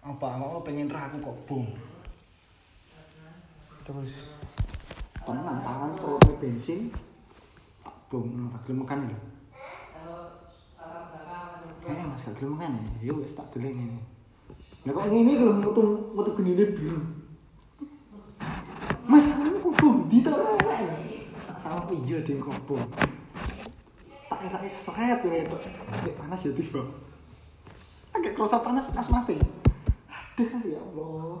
apa awakmu pengen ra aku kok bom terus tenan tangan terus bensin tak bom ra gelem makan lho Eh, mas gak gelem makan. Ya wis tak deleng ngene. Lah kok ngene gelem metu metu genine biru. Mas, kamu kok bom di ta ora elek. Tak apa iya ding kok bom. Tak elake seret. Sampai panas ya tiba. Agak kerasa panas pas mati. Ya Allah.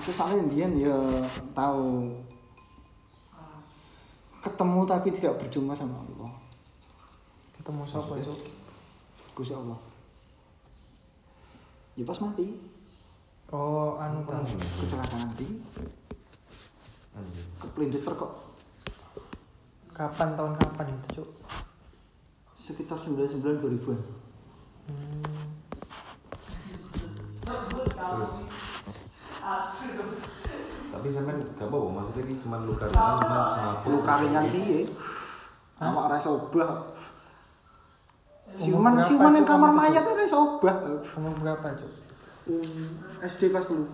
Aku soalnya Indian ya tahu ketemu tapi tidak berjumpa sama Allah. ketemu siapa cuk Gusti Allah. Ya pas mati, oh anu ta kecelakaan di Anjir. kepelindes kok kapan tahun kapan itu cuk sekitar 99 2000-an. Hmm. Terus. Tapi sampean gak apa-apa, maksudnya ini cuma luka ringan, cuma semaput. Luka ringan piye? Hah? Awak ora obah. Siuman siuman itu kamar mayat ora iso obah. umur berapa cuk Um, SD kelas 3.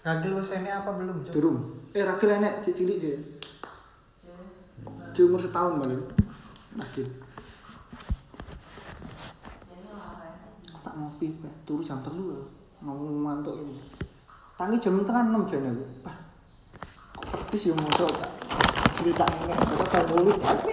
Ragil usianya apa belum cuk Durung. Eh ragil enek cik cilik sih. Cik umur setahun balik. Ragil. Tak ngopi, Pak. turu jam telu aku. mau mantuk ini. Tangi jam setengah enam jam aku. Kok pedes ya mosok tak. Cerita ini, kata jam mulut. Tapi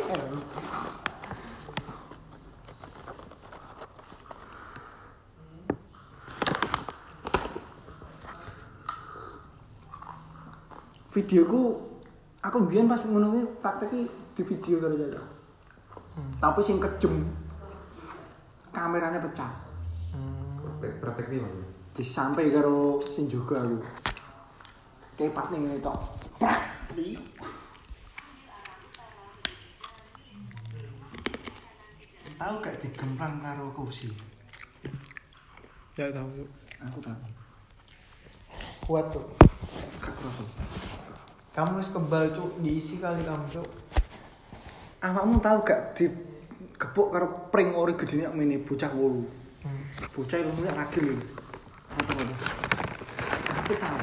videoku aku biyen pas ngono kuwi praktek di video karo. Hmm. Tapi sing kejem kameranya pecah. Hmm. Praktek, maksudnya. Disampai karo sing juga aku. Kepat ning ngene tok. Prak. Di. Tahu gak digemplang karo kursi? ya tahu Aku tahu. kuat cuk Gak kerasa. kamu wis kebal cuk diisi kali kamu cuk Awakmu tahu gak di gepuk karo pring ori gedene ngene bocah wolu. Hmm. bocah ilmunya ragil. Apa apa? Aku tahu.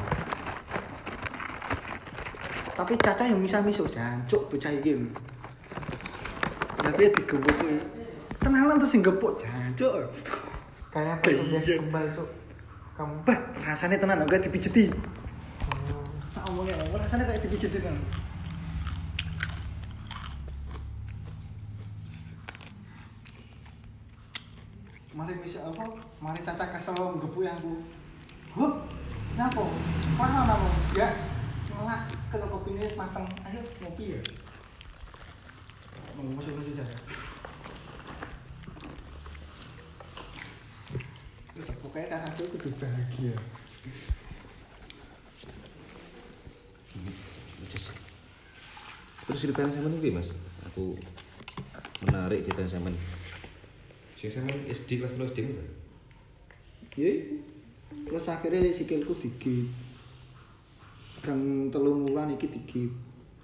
Tapi caca yang bisa miso jancuk bocah iki. lho. Tapi digebuk kuwi. Tenanan terus gepuk jancuk. kayak apa Iya. kebal cuk kamu Bah, rasanya tenan enggak dipijeti. hmm. Tak omongnya, rasanya kayak dipijeti kan. Mari bisa apa? Mari caca kesel gebuk yang ku. Hup, ngapo? Mana namu? Ya, ngelak kalau kopinya wis mateng. Ayo ngopi ya. Mau masuk saja. Pokoknya kakakku kudu bahagia. Just. Terus ceritain sama nih mas, aku menarik ceritain sama nih. Si sama SD kelas 3 SD kan? Ya, iku. terus akhirnya sikilku digi gang telung wulan iki digi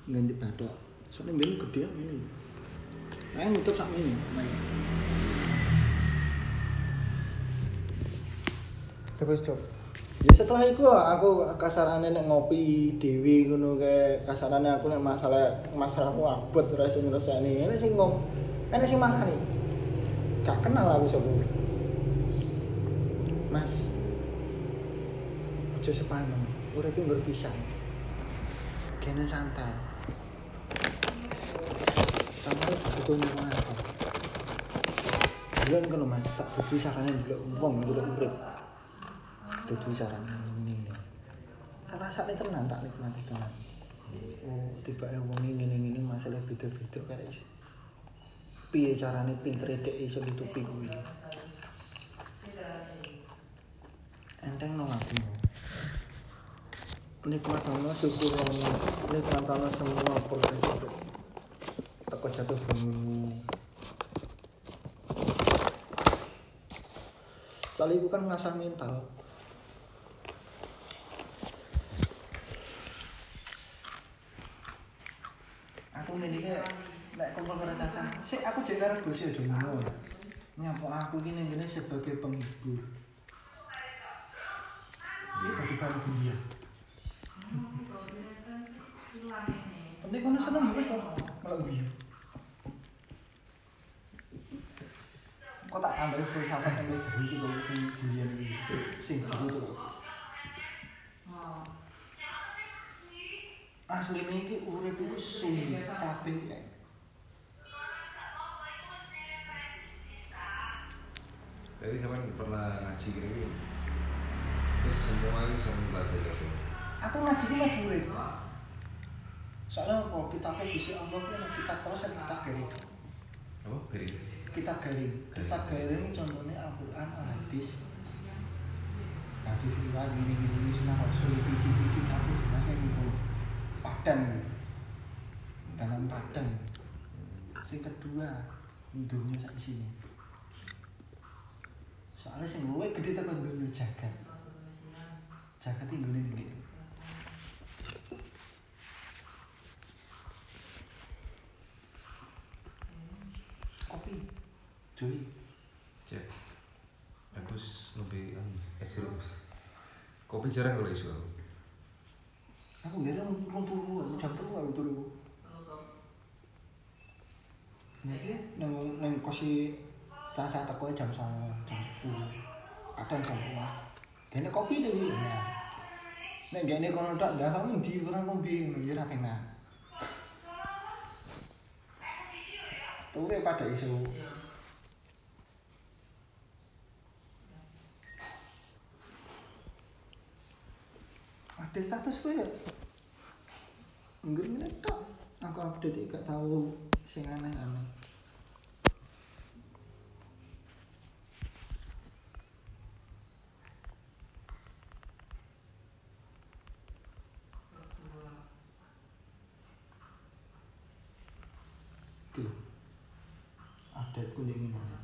ganti batok soalnya mbien gede ini Nah, nutup sak ini. terus cuk Ya setelah itu aku kasarane nek ngopi dewi ngono kae kasarane aku nek masalah masalahku abot ora iso nyelesaikan ini sing ngom enek sing marani. Gak kenal aku sapa. Mas. Aja sepaneng. Urip iki berpisah. Kene santai. Sampai butuh nyaman. Bulan kan Mas, tak butuh sarane delok wong delok urip. Dudu carane ngene ngene. Rasane tenan tak nikmati tenan. Oh, tibake wong ngene-ngene masalah beda-beda iso. Piye carane pinter dek iso nutupi kuwi. Enteng no aku. Nikmat ono syukur ono, nikmat ono semua proses. Teko jatuh bangunmu. Soalnya itu kan ngasah mental. aku milihnya nek kumpul karo caca sik karo Gus aja ngono nyapa aku ini gini sebagai penghibur. Ini bagi baru dunia. Penting kono seneng wis to guyu kok tak tambahi filsafat sampai jero iki kok sing dunia iki sing jero to asline iki urip iku sulit kabeh Tapi sama pernah ngaji gini Terus semua itu sama kelas tuh aku ngaji ku ngaji urip soalnya apa kita apa bisa Allah kan kita terus kan kita garing Apa? Beri kita garing kita garing contohnya Al-Quran Al-Hadis hadis riwayat gini gini gini sunnah Rasul iki iki iki aku jelas nih gitu padang dalam padang yang kedua dunia sak sini soalnya sing luwe gede tekan dunia jagat jagat ini gini gini kopi. Joy. Cek. Aku lebih Es jeruk. Kopi jarang kalau isu aku. Aku nggak ada ngumpul aku jam terus aku turu Nek neng neng kosi caca teko jam sama jam sepuluh, kadang jam dua. Kene kopi tuh gitu, nah. Nek gak kono tak dah kamu di orang kopi, ya apa nah. Tuh pada isu. Ada status gue ya. Enggak ini. Aku update gak tahu sing aneh-aneh. Tuh. Update ku di mana?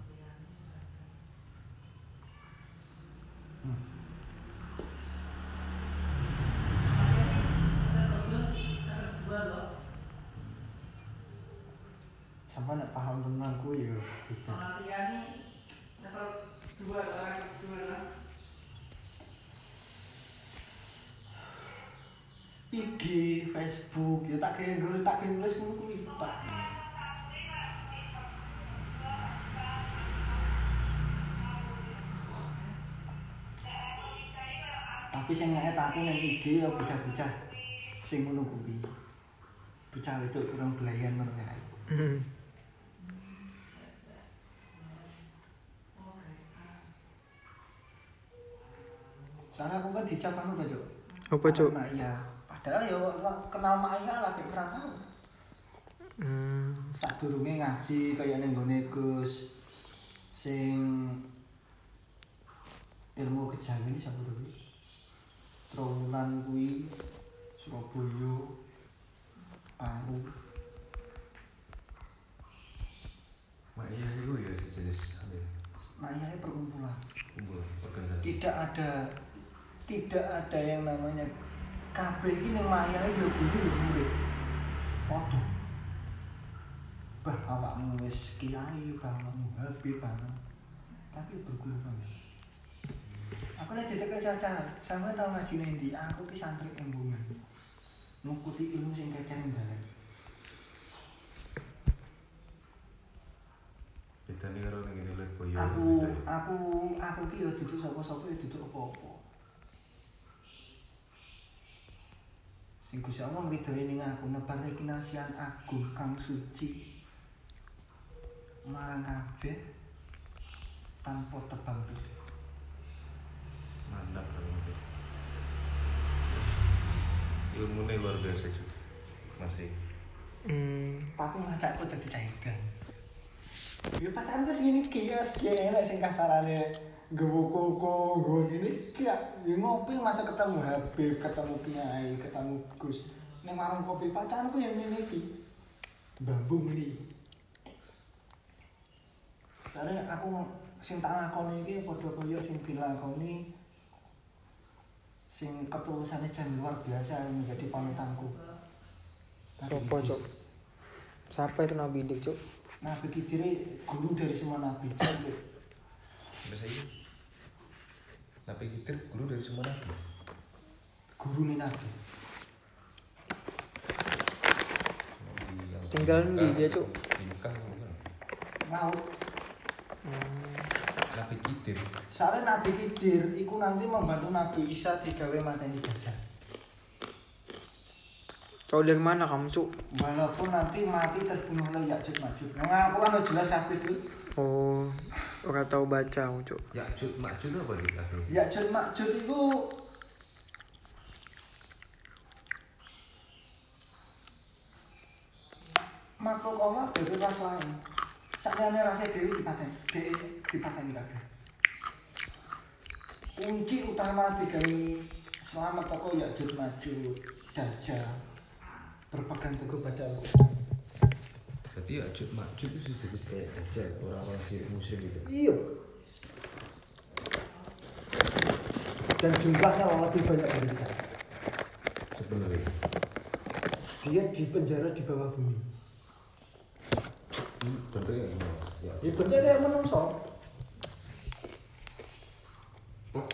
Sampai nak paham tentang ku ya bisa. IG, Facebook, ya tak kayak gue tak kayak nulis ngono kuwi Tapi sing nek aku nang IG ya bocah-bocah sing ngono kuwi. Bocah itu kurang belayan kae. Hmm. Soalnya aku kan dicap anu ta, Cuk. Apa, Cuk? Mak iya. Padahal ya kenal Mak Iya lagi tahu. Hmm. Sadurunge ngaji kaya ning gone Gus sing ilmu kejawen ini sapa to kuwi? Trawulan kuwi Surabaya Paru Mak iya itu ya sejenis ya? Iya ini perkumpulan. Kumpul organisasi Tidak ada tidak ada yang namanya KB ini yang Mak Iya yo guru yo murid. Padha. Bah awakmu wis kiai, bah awakmu habib, bah Aku lihat jadi kecacaran, sama tau ngaji nanti, aku ki santri embungan. Ngikuti ilmu sing kecen banget. Kita nih kalau ngene lek boyo aku aku aku ki yo duduk sapa-sapa yo duduk apa-apa. Sing Gusti Allah ngridhoi ning aku nebare kinasian agung kang suci. Marang kabeh tanpa tebang pilih. Mantap banget. Ilmunya luar biasa. Masih. Hmm. Tapi masaku dadi cahidan. Ya pacaran wis ngene iki ya ki enak sing kasarane nggowo koko, nggowo ngene iki ya ngopi masa ketemu Habib, ketemu Kiai, ketemu Gus. Ning warung kopi pacaranku yang ngene iki. Bambu ngene. Soalnya aku sing tak lakoni iki padha kaya sing dilakoni sing ketulusannya jan luar biasa yang menjadi panutanku. Sopo, Cuk? Siapa itu Nabi Dik, Cuk? Nabi Khidir guru dari semua nabi. Cek. Bisa ini. Nabi Khidir guru dari semua nabi. Guru nih nabi. Tinggal di dia, Cuk. Di Mekah gimana? Laut. Nabi Khidir. Soalnya Nabi Khidir iku nanti membantu Nabi Isa digawe mateni dajjal. Tahu dari mana kamu, Cuk? Walaupun nanti mati terbunuh oleh Ya'juj Ma'juj. Nang Al-Qur'an udah jelas kabeh tuh. Oh, ora tahu baca kamu, Cuk. Ya'juj Ma'juj apa di Aduh. Ya'juj Ma'juj itu makhluk Allah dari ras lain. Sakjane rasa dewi dipaten, dewi dipaten kabeh. Kunci utama digawe selamat toko Ya'juj Ma'juj Dajjal berpegang teguh pada Allah. Berarti Ya'juj Ma'juj itu jenis kayak dajjal orang-orang sirik musyrik gitu. Iya. Dan jumlahnya lebih banyak dari kita. Sebenarnya. Dia di penjara di bawah bumi. Hmm, Bentuknya gimana? Ya. Ya bener yang menungso. Oh,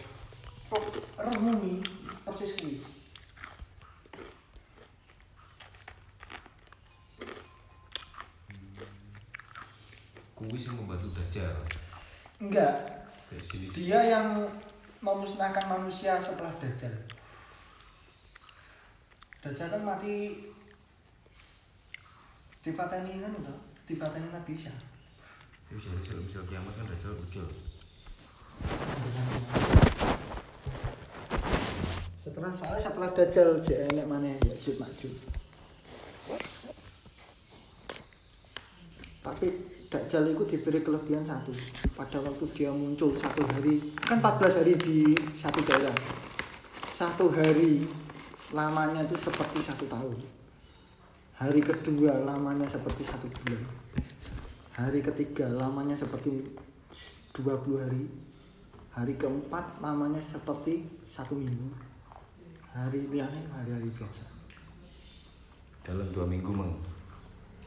Kok remuni persis kuwi. kuwi sing membantu dajjal. Enggak, dia yang memusnahkan manusia setelah Dajjal. Dajjal kan mati dipateni kan udah, dipateni Nabi Isa. Bisa misal misal kiamat kan dajjal muncul. Setelah soalnya setelah Dajjal jek enek mana ya Ya'juj Ma'juj. Tapi Dajjal itu diberi kelebihan satu. Pada waktu dia muncul satu hari, kan 14 hari di satu daerah. Satu hari lamanya itu seperti satu tahun. Hari kedua lamanya seperti satu bulan. Hari ketiga lamanya seperti 20 hari. Hari keempat lamanya seperti satu minggu. Hari liane hari-hari biasa. Dalam dua minggu mang.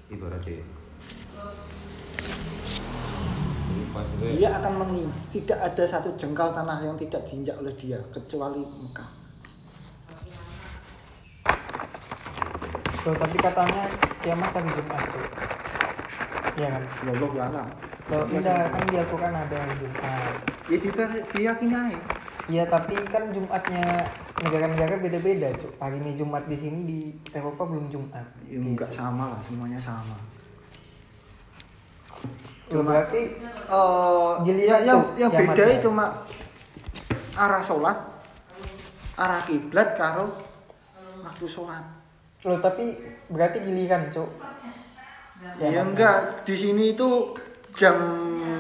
Ibaratnya. Dia akan mengi, tidak ada satu jengkal tanah yang tidak diinjak oleh dia kecuali Mekah. Loh, tapi katanya kiamat hari Jumat, Cuk. Iya kan? Wallahu alam. Loh, bisa kan di Al-Quran ada hari Jumat. Ya diyakini aja. Iya, tapi kan Jumatnya negara-negara beda-beda, Cuk. Hari ini Jumat di sini di Eropa belum Jumat. Ya enggak sama lah, semuanya sama. Loh, berarti Eh, Dilihat ya, yang, tuh yang beda kiamatnya. cuma arah sholat, arah kiblat karo waktu sholat. Loh tapi berarti giliran, Cuk. Ya, Kiamatnya. enggak, di sini itu jam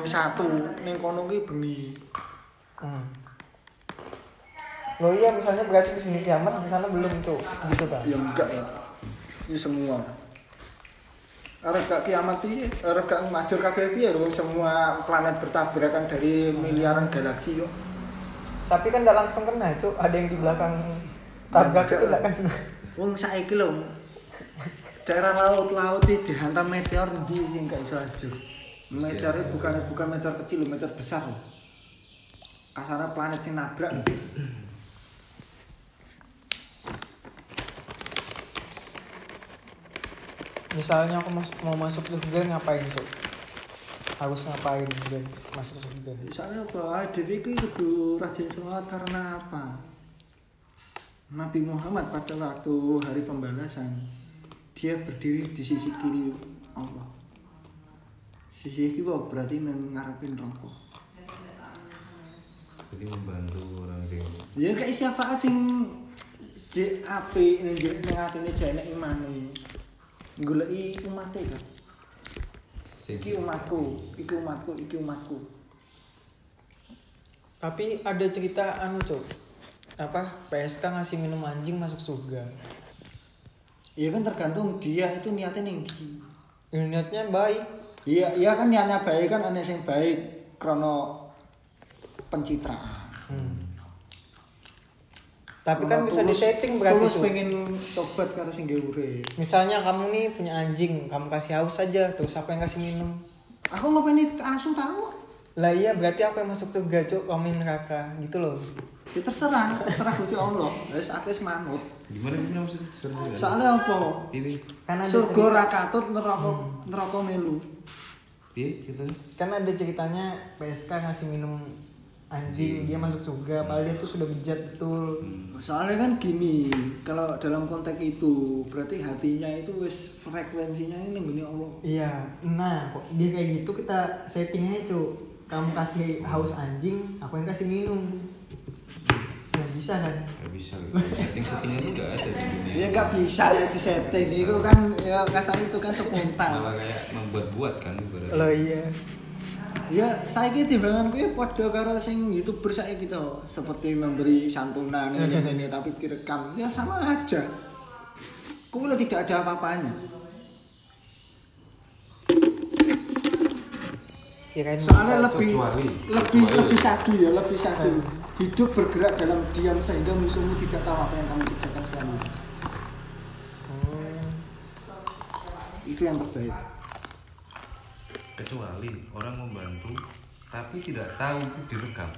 satu, ning kono ki bengi. Hmm. Loh iya misalnya berarti di sini kiamat di sana belum, Cuk. Gitu kan? Ya enggak ya. Ini semua. Arep gak kiamat piye? Arep gak majur kabeh piye semua planet bertabrakan dari miliaran galaksi yo. Tapi kan nggak langsung kena, Cuk. Ada yang di belakang tabrak Enggak itu lah. kena. Wong saiki lho. Daerah laut-laut iki dihantam meteor ndi sing gak iso ajur. Meteor itu bukan bukan meteor kecil, lho, meteor besar. lho. Kasarnya planet sing nabrak. Misalnya aku mas- mau masuk surga ngapain, Cuk? Harus ngapain biar masuk surga? Soalnya apa? Dewi itu kudu rajin sholat karena apa? Nabi Muhammad pada waktu hari pembalasan dia berdiri di sisi kiri Allah. Sisi kiri apa? berarti ngarepin rokok. Jadi membantu orang sing Ya kayak syafaat sing jek apik ning jek ning atine jek enek imane. Goleki umate kan. sing Iki umatku, iki umatku, iki umatku. Tapi ada cerita anu, Cuk. Apa? PSK ngasih minum anjing masuk surga. Ya kan tergantung dia itu niatnya tinggi. Niatnya baik. Iya, iya kan niatnya baik kan ana sing baik krono pencitraan. Hmm. Tapi kan Ono bisa tulus- disetting berarti, tulus Cuk. pengen tobat karo sing urip Misalnya kamu nih punya anjing, kamu kasih haus aja, terus apa yang kasih minum? aku ngopeni asu tahu Lah iya berarti apa yang masuk surga cuk, kamu neraka. Gitu loh. ya terserah. Terserah Gusti Allah. Wis aku wis manut. Gimana gimana maksudnya? Surga. soalnya apa? Ini, Kan surga cerita- ra katut neraka neraka melu. Iya gitu. kan ada ceritanya PSK ngasih minum anjing, dia masuk surga, padahal dia tuh sudah bejat betul. soalnya kan gini kalau dalam konteks itu berarti hatinya itu wis frekuensinya ini gini Allah. Iya, nah kok dia kayak gitu kita setting aja cuk. Kamu kasih haus anjing, aku yang kasih minum. Ya bisa kan? Gak bisa. Setting-settingan itu gak ada di dunia. ya nggak bisa ya di setting itu kan ya kasar itu kan spontan Malah kayak membuat-buat kan ibaratnya. Lo iya. Ya, saya ini timbangan gue pada karo sing youtuber saya gitu seperti memberi santunan ini ini tapi direkam ya sama aja. Kue tidak ada apa-apanya. Kan Soalnya lebih kecuali- lebih kecuali- lebih satu ya, lebih satu. Hidup bergerak dalam diam sehingga musuhmu tidak tahu apa yang kamu kerjakan selama ini. Hmm. Itu yang terbaik. Kecuali orang membantu tapi tidak tahu itu direkam.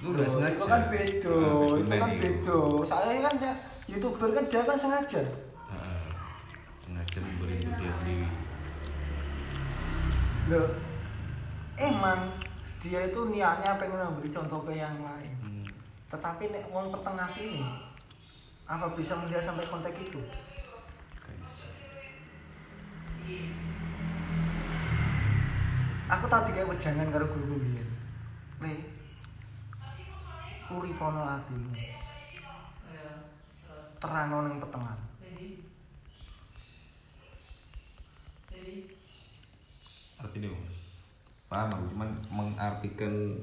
Lu udah sengaja. Itu kan beda, Nah, itu kan itu. beda. Soalnya kan ya, youtuber kan dia kan sengaja. Sengaja memberi untuk dia sendiri. Loh, emang dia itu niatnya pengen memberi contoh ke yang lain. Hmm. Tetapi nek wong petengah ini apa bisa melihat sampai konteks itu? Guys. Aku tadi kayak wejangan karo guru biyen. Le. Uripono atimu. Terang ning petengan. Artinya apa? Paham aku cuman mengartikan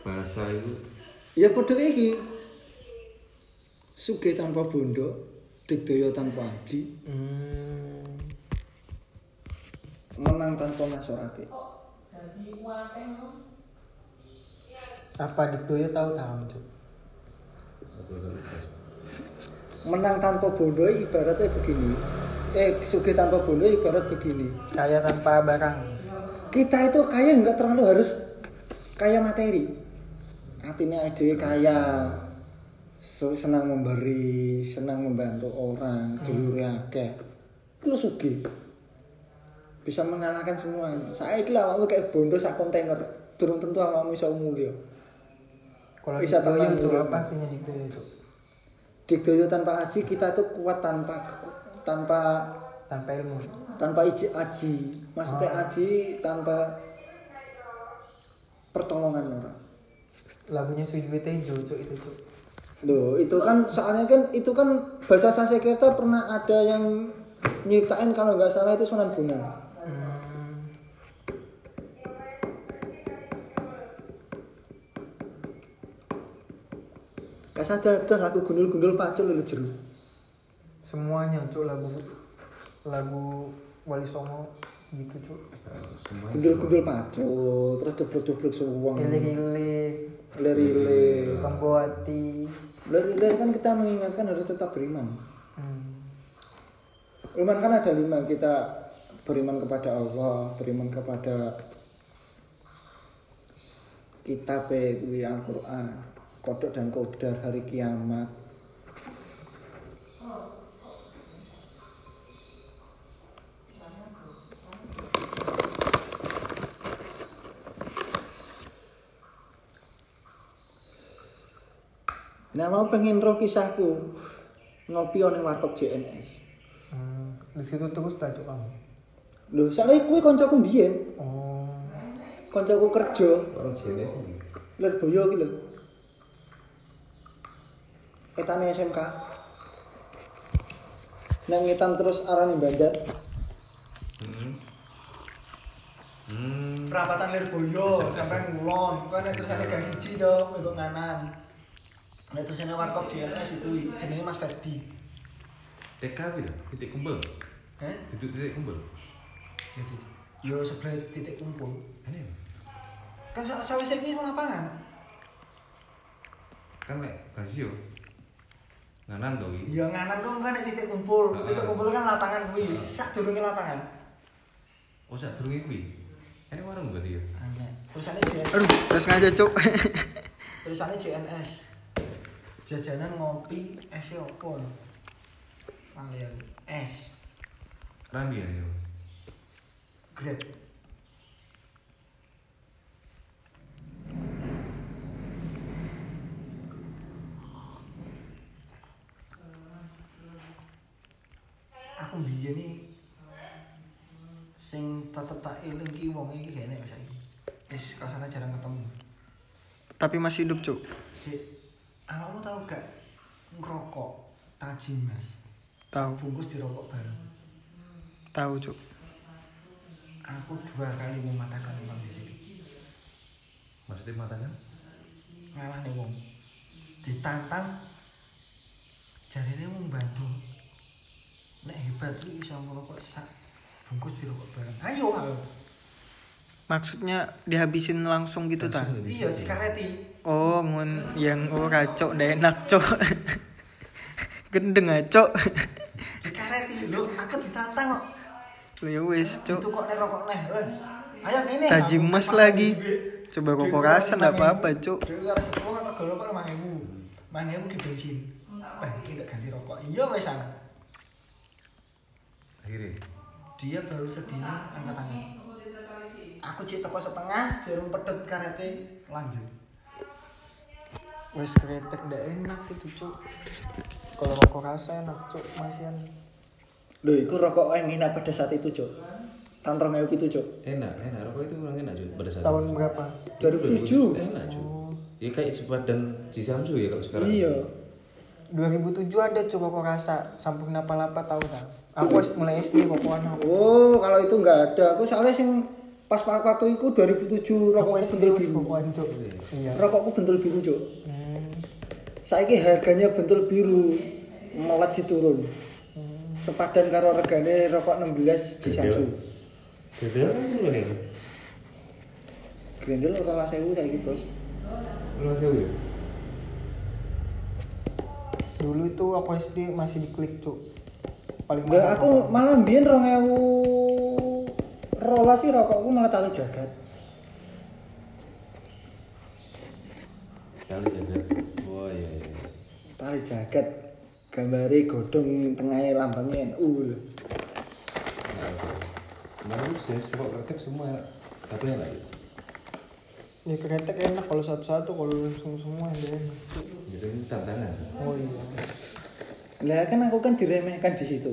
bahasa itu Ya padha iki. Sugih tanpa bondo, digdaya tanpa aji, Hmm. menang tanpa ngasorake. Apa Dikdoyo tahu tahu cuk? Menang tanpa bondo ibaratnya begini. Eh, sugih tanpa bondo ibarat begini. Kaya tanpa barang. Kita itu kaya nggak terlalu harus kaya materi. Artinya ide kaya so, senang memberi senang membantu orang dulure akeh. Lu sugi bisa mengalahkan semuanya saya itu awakmu kayak bondo sak kontainer turun tentu awakmu iso mulya Kalau Bisa Dikdoyo dulu. apa artinya Dikdoyo cuk? digdoyo tanpa aji kita tuh kuat tanpa tanpa Tanpa ilmu. tanpa iji aji maksudnya aji tanpa pertolongan orang Lagunya Sujwe Tejo cuk itu cuk. Loh, itu kan soalnya kan itu kan bahasa Sanskerta pernah ada yang nyiptain kalau nggak salah itu Sunan Bonang. Hmm. Kasih ada lagu gundul-gundul pacul lho jeru. Semuanya cuk lagu lagu Wali Songo gitu cuk. semuanya Gundul-gundul pacul, terus dobrok-dobrok suwung. Gile-gile, Leri-leri. Kambowati. Leri-leri kan kita mengingatkan harus tetap beriman. Hmm. Iman kan ada lima kita beriman kepada Allah, beriman kepada kitab kuwi Al-Qur'an, kodok dan kodar hari kiamat. Nah mau pengen roh kisahku ngopi ning warkop JNS. Hmm. Di situ terus tak cuk kamu. Lho, soalnya kuwi kancaku mbiyen, Oh. kancaku kerja orang jenis ini Lirboyo iki lho. Etane SMK. Nang ngetan terus arane Banjar. hmm. hmm. Perapatan Lirboyo sampai ngulon. Kan nek terus ane gang siji to, mengko nganan. Nek terus ane warkop JNS itu jenenge Mas Ferdi. TKW ya titik kumpul Heh? titik titik kumpul Ya titik. Yo sebelah titik kumpul. ini Kan sa- sawise iki lapangan. kan lek kasih yo Nganan iki. Iya nganan kok kan nek titik kumpul. Ah. Titik kumpul kan lapangan kuwi, sak durunge lapangan. Oh, sak durunge kuwi. Ini warung berarti ya. Aneh. Tulisannya JNS. Aduh, gak sengaja cuk. Tulisannya JNS. Jajanan ngopi es opo? Lali aku. Es. Rami ya. ya. Grab. Aku biyen iki sing tetep tak eling ki wong iki gak enek saiki. Wis kasane jarang ketemu. Tapi masih hidup cuk. Si awakmu tau gak ngerokok tajim Mas? Tahu. Bungkus dirokok bareng. Tahu cuk. Aku dua kali mematahkan uang di sini. Maksudnya matanya? ngalah nih wong ditantang jarine wong Bandung nek hebat iki iso ngerokok sak bungkus dirokok bareng ayo ayo Maksudnya dihabisin langsung gitu ta? Iya dikareti Oh, ngun yang oh kacau udah enak cok. Gendeng ah cok. dikareti lho aku ditantang kok Ya wis itu cok. kok nek rokok neh wes ayo ngene Tajim aku mas pasang lagi. Coba rokok nggak 5.000. apa-apa, karo sepuluh kan rokok rokok lima ribu lima ribu ki bensin Bah, iki gak ganti rokok iya wes ana Akhirnya. dia baru segini angkat tangan aku cek toko setengah jarum pedot karete lanjut Wes kretek udah enak itu cok. Kalau rokok rasa enak cok masian. Loh, itu rokok yang enak pada saat itu, Cok. Tahun 2007, Cok. Enak, enak. Rokok itu memang enak cuy pada saat Tahun itu. berapa? 2007. Enak cuy. Oh. Ya kayak cepat dan Cisamsu ya kalau sekarang. Iya. 2007 ada cok rokok rasa samping napa-napa tahu tak? Aku wis mulai SD rokokan aku. Oh, kalau itu nggak ada. Aku soalnya sing pas waktu itu 2007 Aku rokokku bentul biru. Iya. Rokokku bentul biru, Cok. Hmm. Saiki harganya bentul biru melejit turun. Sepadan karo regane rokok 16 di Samsu. Dulu nih. Grendel ora 1000 saiki, Bos. Lu tahu ya? Dulu itu aku SD masih diklik cok. Paling Lah mahal aku malah mbiyen 2000 rolas sih rokokku malah tali jagat. Kali jaga. Oh iya iya. Tali jagat gambare godhong tengahnya lambangnya NU. lho. Kemarin saya kok kertek semua apa yang lain? Ya kretek enak kalau satu-satu kalau langsung semua. Cok. Jadi ini tantangan. Oh iya. Lah kan aku kan diremehkan di situ.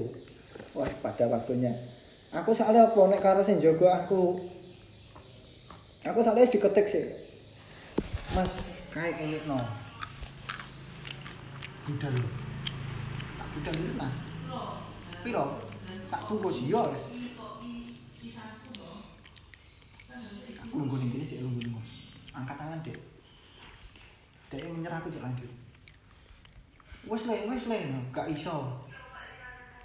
Wah, pada waktunya. Aku soalnya apa nek karo sing jaga aku. Aku wis diketik sih. Mas, kayak ini no. Budal lho. Tak budal nah. Piro? Tak bungkus iya wis. Aku lungguh ning kene, Dek, lungguh lungguh. Angkat tangan, Dek. Dek menyerah aku cek lanjut. Wes le, wes le, gak iso.